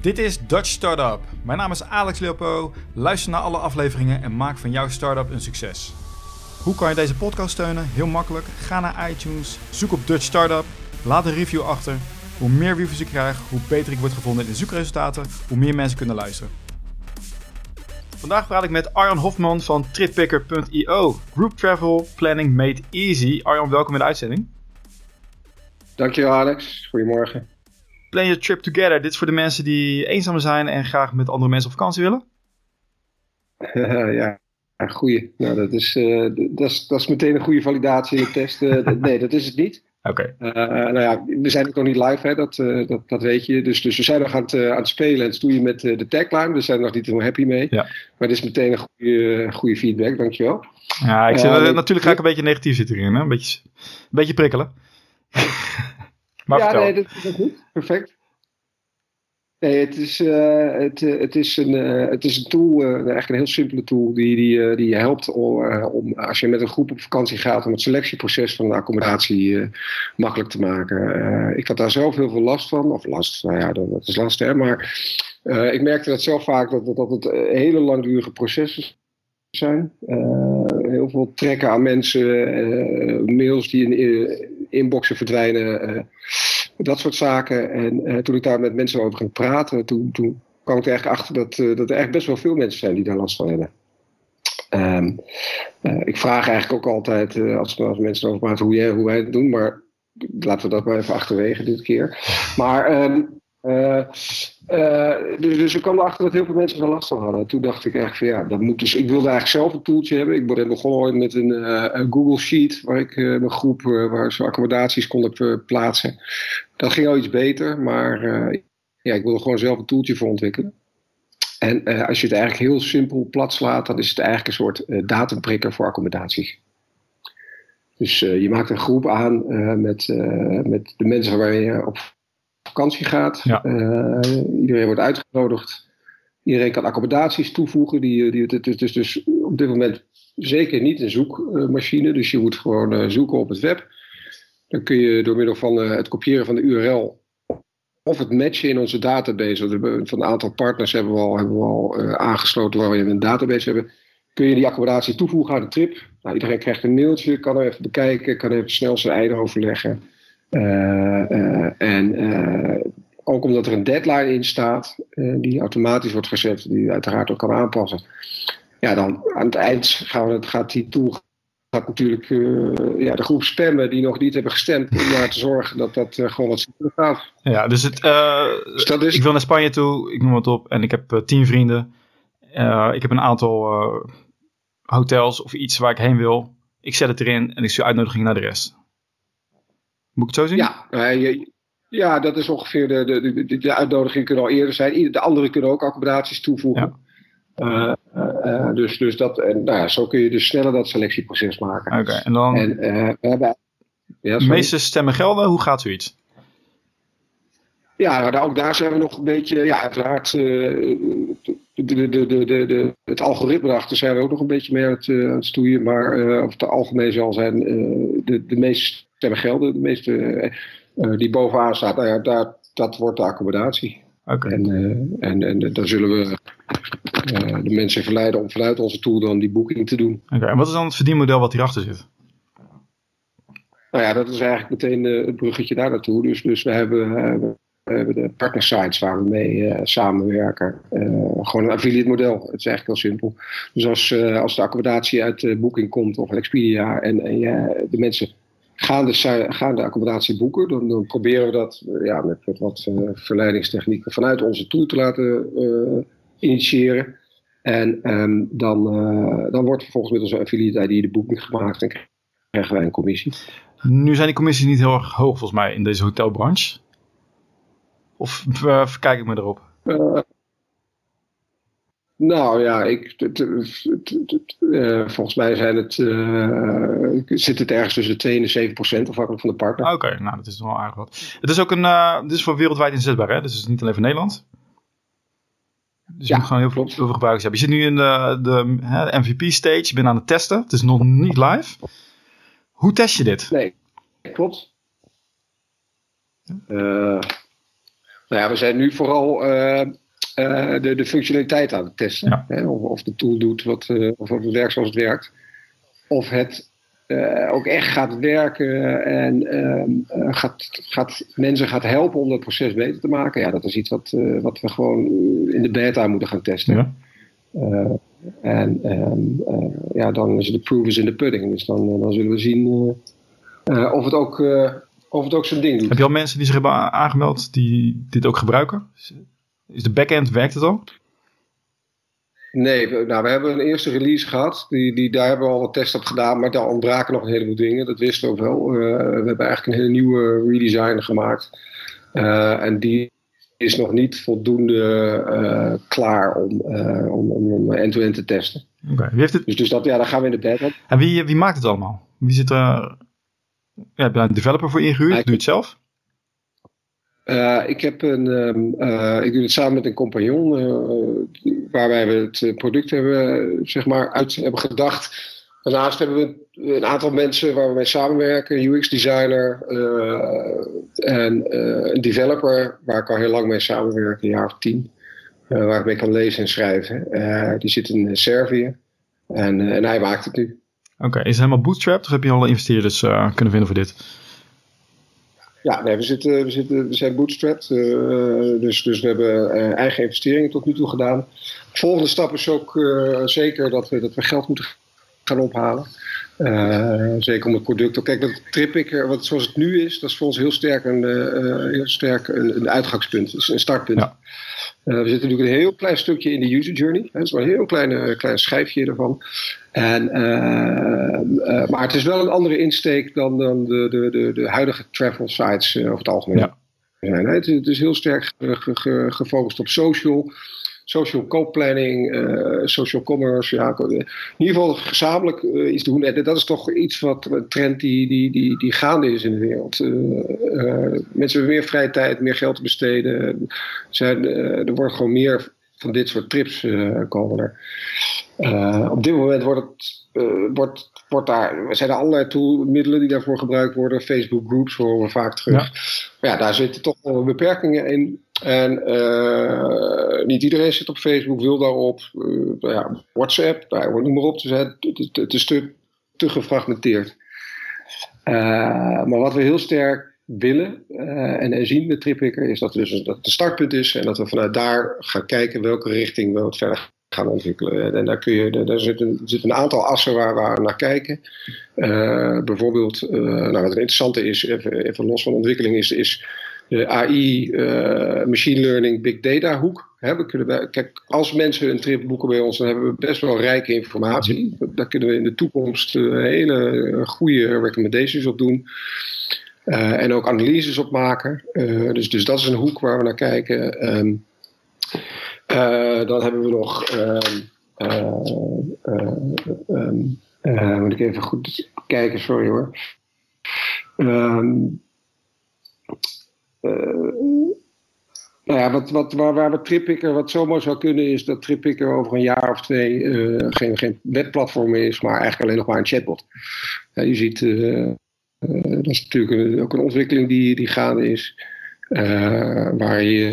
Dit is Dutch Startup. Mijn naam is Alex Leopo. Luister naar alle afleveringen en maak van jouw startup een succes. Hoe kan je deze podcast steunen? Heel makkelijk. Ga naar iTunes, zoek op Dutch Startup, laat een review achter. Hoe meer reviews ik krijg, hoe beter ik word gevonden in de zoekresultaten, hoe meer mensen kunnen luisteren. Vandaag praat ik met Arjan Hofman van trippicker.io. Group Travel Planning Made Easy. Arjan, welkom in de uitzending. Dankjewel Alex, goedemorgen. Plan your trip together. Dit is voor de mensen die eenzaam zijn en graag met andere mensen op vakantie willen? ja, goeie. Nou, dat is, uh, dat, is, dat is meteen een goede validatie in de test. Uh, nee, dat is het niet. Oké. Okay. Uh, nou ja, we zijn ook nog niet live, hè, dat, dat, dat weet je. Dus, dus we zijn nog aan het, aan het spelen en stoeien met de tagline. We zijn er nog niet helemaal happy mee. Ja. Maar dit is meteen een goede, goede feedback, dankjewel. Ja, ik zit, natuurlijk ga ik een beetje negatief zitten erin. Hè? Een, beetje, een beetje prikkelen. Maar ja, nee, dat, dat is goed. Perfect. Nee, het is, uh, het, het, is een, uh, het is een tool, uh, eigenlijk een heel simpele tool, die, die, die je helpt om, om, als je met een groep op vakantie gaat, om het selectieproces van de accommodatie makkelijk te maken. ik had daar zelf heel veel last van, of last, nou ja, dat, dat is last, hè, maar ik merkte dat zelf vaak dat, dat het hele langdurige processen zijn. heel veel trekken aan mensen, mails die in inboxen verdwijnen dat soort zaken. En uh, toen ik daar met mensen over ging praten, toen, toen kwam ik er eigenlijk achter dat, uh, dat er echt best wel veel mensen zijn die daar last van hebben. Uh, ik vraag eigenlijk ook altijd, als, mensen over praten, hoe, jij, hoe wij het doen. Maar laten we dat maar even achterwege dit keer. Maar um, uh, uh, dus, dus ik kwam erachter dat heel veel mensen er last van hadden. Toen dacht ik echt van ja, dat moet dus. Ik wilde eigenlijk zelf een toeltje hebben. Ik ben begonnen met een, uh, een Google Sheet waar ik mijn groep, waar ze accommodaties konden plaatsen. Dat ging al iets beter, maar ja, ik wilde gewoon zelf een toeltje voor ontwikkelen. En als je het eigenlijk heel simpel plat slaat, dan is het eigenlijk een soort datumprikker voor accommodaties. Dus je maakt een groep aan met, met de mensen waar je op vakantie gaat. Ja. Uh, iedereen wordt uitgenodigd. Iedereen kan accommodaties toevoegen. Die, die, het, is dus, dus op dit moment zeker niet een zoekmachine. Dus je moet gewoon uh, zoeken op het web. Dan kun je door middel van uh, het kopiëren van de URL of het matchen in onze database. Van een aantal partners hebben we al, hebben we al aangesloten waar we een database hebben. Kun je die accommodatie toevoegen aan de trip. Nou, iedereen krijgt een mailtje, kan er even bekijken, kan even snel zijn eigen overleggen. Uh, uh, en uh, ook omdat er een deadline in staat, die automatisch wordt gezet, die je uiteraard ook kan aanpassen. Ja, dan aan het eind gaan we, gaat die tool gaat natuurlijk ja, de groep spammen die nog niet hebben gestemd, om maar te zorgen dat dat gewoon wat gaat. Ja, dus, het, dus dat is... ik wil naar Spanje toe, ik noem het op, en ik heb tien vrienden. ik heb een aantal hotels of iets waar ik heen wil. Ik zet het erin en ik stuur uitnodiging naar de rest. Moet ik het zo zien? Ja, uh, ja dat is ongeveer de, de, de, de uitnodiging kunnen al eerder zijn. De anderen kunnen ook accommodaties toevoegen. Ja. Uh, uh, dus, dus dat, en, nou ja, zo kun je dus sneller dat selectieproces maken. Oké, okay, en dan. En, we hebben, ja, de meeste stemmen gelden, hoe gaat zoiets? Ja, nou, ook daar zijn we nog een beetje, ja, uiteraard, de, de, de, de, de, het algoritme erachter zijn we ook nog een beetje mee aan het, aan het stoeien. Maar over het algemeen zal zijn de, de meeste stemmen gelden. De meeste uh, die bovenaan staat, nou ja, daar, dat wordt de accommodatie. Okay. En, uh, en, en dan zullen we de mensen verleiden om vanuit onze tool dan die boeking te doen. Oké, okay. en wat is dan het verdienmodel wat hierachter zit? Nou ja, dat is eigenlijk meteen het bruggetje daar naartoe. Dus, dus we hebben, we hebben de partnersites waar we mee samenwerken. gewoon een affiliate model. Het is eigenlijk heel simpel. Dus als, als de accommodatie uit Booking komt of Expedia en, en de mensen gaan de, gaan de accommodatie boeken, dan, dan proberen we dat ja, met, met wat uh, verleidingstechnieken vanuit onze tool te laten uh, initiëren. En um, dan, uh, dan wordt vervolgens met onze affiliate ID de boeking gemaakt en krijgen wij een commissie. Nu zijn die commissies niet heel erg hoog volgens mij in deze hotelbranche. Of kijk ik me erop? Nou ja, ik, uh, volgens mij zijn het, uh, zit het ergens tussen de 2 en de 7 procent afhankelijk van de partner. Oké, okay, nou dat is wel aardig wat. Het is ook een, uh, dit is voor wereldwijd inzetbaar hè? Dus het is niet alleen voor Nederland. Dus je ja, moet gewoon heel veel, heel veel gebruikers hebben. Je zit nu in de, de, de MVP stage, je bent aan het testen. Het is nog niet live. Hoe test je dit? Nee, klopt. Nou ja, we zijn nu vooral de, de functionaliteit aan het testen. Hè? Of, of, de tool doet wat, of het werkt zoals het werkt. Of het ook echt gaat werken en ehm, gaat, gaat, mensen gaat helpen om dat proces beter te maken. Ja, dat is iets wat, wat we gewoon in de beta moeten gaan testen. Ja. En um, uh, ja, dan is de proof is in the pudding. Dus dan, eh, dan zullen we zien of, het ook, of het ook zijn ding doet. Heb je al mensen die zich hebben aangemeld die dit ook gebruiken? Is de backend, werkt het al? Nee, we, nou, we hebben een eerste release gehad. Die, die, daar hebben we al wat tests op gedaan, maar daar ontbraken nog een heleboel dingen. Dat wisten we ook wel. we hebben eigenlijk een hele nieuwe redesign gemaakt. en die is nog niet voldoende uh, klaar om, om, om end-to-end te testen. Oké, wie heeft het? Dus, dus dat, ja, daar gaan we in de beta. En wie, wie maakt het allemaal? Wie zit er? Ja, heb je een developer voor ingehuurd? Doe je het zelf? Uh, ik, heb een, um, ik doe het samen met een compagnon, waarbij we het product hebben, zeg maar, uit hebben gedacht. Daarnaast hebben we een aantal mensen waar we mee samenwerken. UX-designer uh, en een developer waar ik al heel lang mee samenwerk, een jaar of tien. Waar ik mee kan lezen en schrijven. die zit in Servië en, en hij maakt het nu. Oké, is het helemaal bootstrapped of heb je al investeerders kunnen vinden voor dit? Ja, nee, we, zitten, we, zitten, we zijn bootstrapped. dus, dus we hebben eigen investeringen tot nu toe gedaan. De volgende stap is ook zeker dat we, dat we geld moeten gaan ophalen. Uh, zeker om het product. Kijk, dat trippicker, wat zoals het nu is, dat is voor ons heel sterk een, uh, heel sterk een, een, uitgangspunt, dus een startpunt. Ja. Uh, we zitten natuurlijk een heel klein stukje in de user journey. Het is maar een heel klein, klein schijfje ervan. En, maar het is wel een andere insteek dan, dan de, de, de, de huidige travel sites over het algemeen. Ja. Het, het, is heel sterk gefocust op social social co-planning, uh, social commerce. Ja, in ieder geval gezamenlijk uh, iets doen. En dat is toch iets wat een trend die, die, die, die gaande is in de wereld. Uh, mensen hebben meer vrije tijd, meer geld te besteden. Zijn, er wordt gewoon meer van dit soort trips komen er. op dit moment wordt het, wordt, wordt daar, zijn er allerlei toolmiddelen die daarvoor gebruikt worden. Facebook groups horen we vaak terug. Ja. Maar ja, daar zitten toch wel beperkingen in. En niet iedereen zit op Facebook, wil daarop. Ja, WhatsApp, nou, noem maar op. Dus het, het, het is te, te gefragmenteerd. Maar wat we heel sterk willen en, en, zien met TripWicker is dat, dus, dat het een startpunt is en dat we vanuit daar gaan kijken welke richting we het verder gaan ontwikkelen. En daar, kun je, daar zit, een, zit een aantal assen waar, waar we naar kijken. bijvoorbeeld, nou, wat het interessante is, even, even los van ontwikkeling, is, is de AI, eh, machine learning, big data hoek. Hè, we kunnen kijk, als mensen een trip boeken bij ons, dan hebben we best wel rijke informatie. Daar kunnen we in de toekomst hele goede recommendations op doen. Uh, en ook analyses op maken. dus, dus dat is een hoek waar we naar kijken. Um, dan hebben we nog. Um, moet ik even goed kijken, sorry hoor. Nou ja, wat, wat, waar, waar we wat zomaar zou kunnen, is dat TripPicker over een jaar of twee geen, geen webplatform is, maar eigenlijk alleen nog maar een chatbot. Je ziet, uh, dat is natuurlijk ook een ontwikkeling die, die gaande is. waar je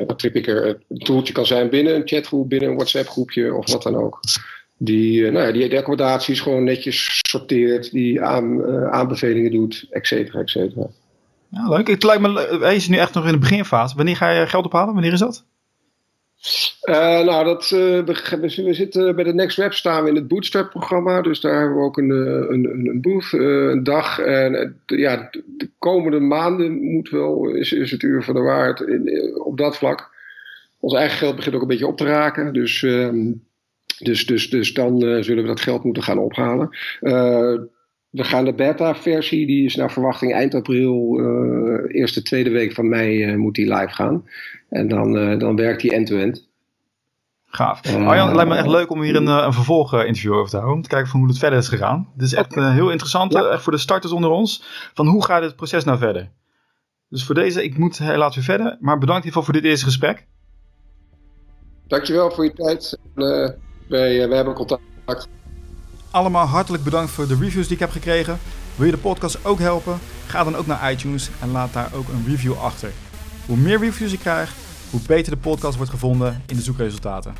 uh, TripPicker een toeltje kan zijn binnen een chatgroep, binnen een WhatsApp groepje of wat dan ook. Die, nou ja, die de accommodaties gewoon netjes sorteert, die aan, aanbevelingen doet, et cetera, et cetera. Leuk. Het lijkt me, hij is nu echt nog in de beginfase. Wanneer ga je geld ophalen? Wanneer is dat? Uh, nou, dat, we, we, zitten bij de Next Web staan we in het Bootstrap-programma. Dus daar hebben we ook een, eh, een, een booth, een dag. En ja, de komende maanden moet wel, is, is het uur van de waard in, op dat vlak. Ons eigen geld begint ook een beetje op te raken. Dus, ehm, dus, dus, dus dan zullen we dat geld moeten gaan ophalen. We gaan de beta-versie, die is naar verwachting eind april, uh, eerste, tweede week van mei uh, moet die live gaan. En dan, uh, dan werkt die end-to-end. Gaaf. Arjan, het lijkt me echt leuk om hier een, een vervolginterview over te houden. Om te kijken van hoe het verder is gegaan. Dit is echt heel interessant, ja. echt voor de starters onder ons. Van hoe gaat dit proces nou verder? Dus voor deze, ik moet helaas weer verder. Maar bedankt in ieder geval voor dit eerste gesprek. Dankjewel voor je tijd. wij, wij hebben contact allemaal hartelijk bedankt voor de reviews die ik heb gekregen. Wil je de podcast ook helpen? Ga dan ook naar iTunes en laat daar ook een review achter. Hoe meer reviews ik krijg, hoe beter de podcast wordt gevonden in de zoekresultaten.